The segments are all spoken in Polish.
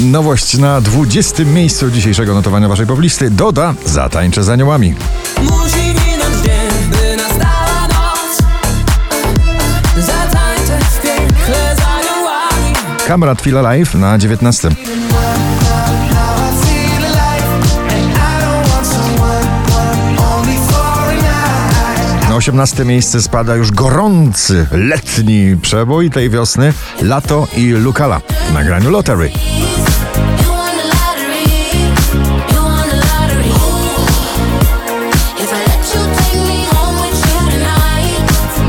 Nowość na 20. miejscu dzisiejszego notowania waszej poblisty. Doda Zatańczę z aniołami. Musi minąć dzień, by nastała noc Zatańczę w piekle z aniołami Kamrat Feel Alive na 19. 18 miejsce spada już gorący, letni przebój tej wiosny Lato i Lukala w nagraniu Lottery.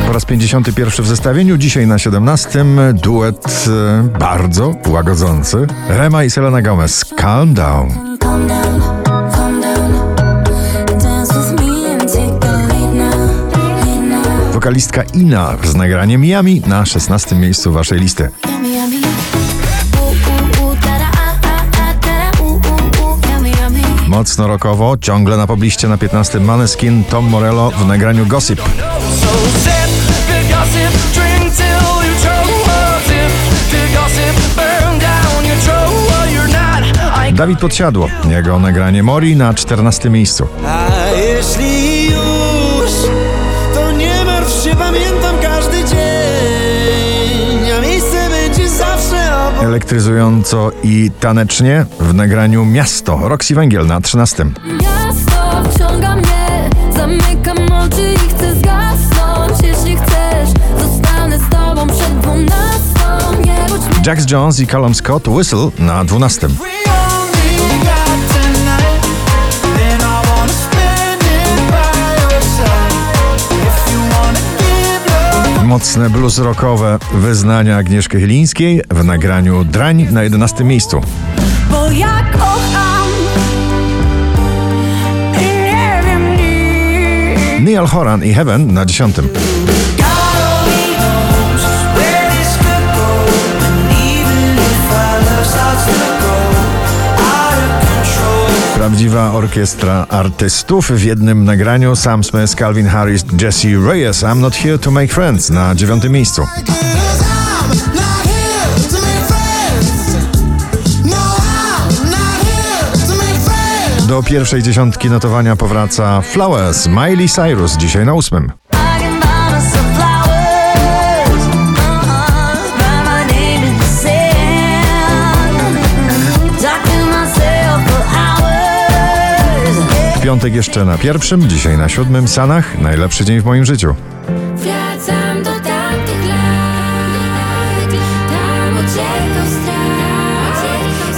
Po raz 51 w zestawieniu, dzisiaj na 17 duet e, bardzo łagodzący. Rema i Selena Gomez, Calm Down. Wokalistka Ina z nagraniem Miami na 16 miejscu waszej listy. Mocno rockowo, ciągle na pobliście na 15 Maneskin, Tom Morello w nagraniu Gossip. Dawid Podsiadło, jego nagranie Mori na 14 miejscu. A jeśli Elektryzująco i tanecznie w nagraniu Miasto, Roxy Węgiel na 13. Miasto wciąga mnie, zamykam oczy i chcę zgasnąć. Jeśli chcesz, zostanę z tobą przed dwunastą. Jax Jones i Callum Scott Whistle na 12. Mocne blues rockowe wyznania Agnieszki Chylińskiej w nagraniu Drań na 11 miejscu. Bo ja kocham i nie wiem nic. Neil Horan i Heaven na 10. Prawdziwa orkiestra artystów w jednym nagraniu Sam Smith, Calvin Harris, Jesse Reyes I'm Not Here to Make Friends na 9 miejscu. Do pierwszej dziesiątki notowania powraca Flowers, Miley Cyrus, dzisiaj na ósmym. Piątek jeszcze na pierwszym, dzisiaj na siódmym Sanach, najlepszy dzień w moim życiu. Wracam do tamtych lat, tam uciekał strach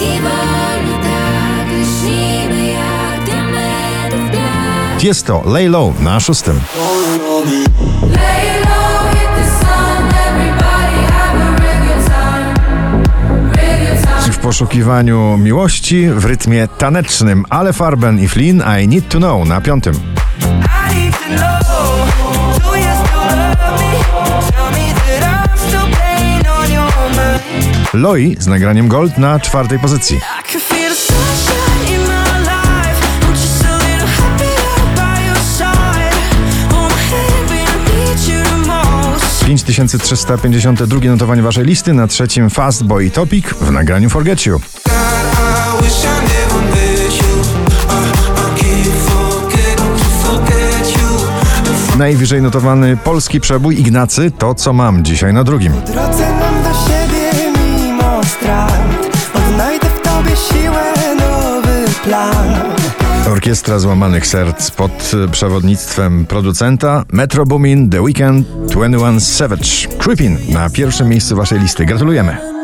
i wolno tak lśnimy jak diamentów blask. Jest to Lay Low na szóstym. Lay low, poszukiwaniu miłości w rytmie tanecznym Ale Farben i Flynn I Need to Know na piątym. Loi z nagraniem Gold na czwartej pozycji. 5352 notowanie waszej listy na trzecim Fast Boy Topic w nagraniu Forget You. Najwyżej notowany polski przebój Ignacy To co mam dzisiaj na drugim. mam do siebie mimo strat. Odnajdę w tobie siłę, nowy plan. Orkiestra Złamanych Serc pod przewodnictwem producenta Metro Boomin, The Weeknd, 21 Savage, Creepin na pierwszym miejscu waszej listy. Gratulujemy.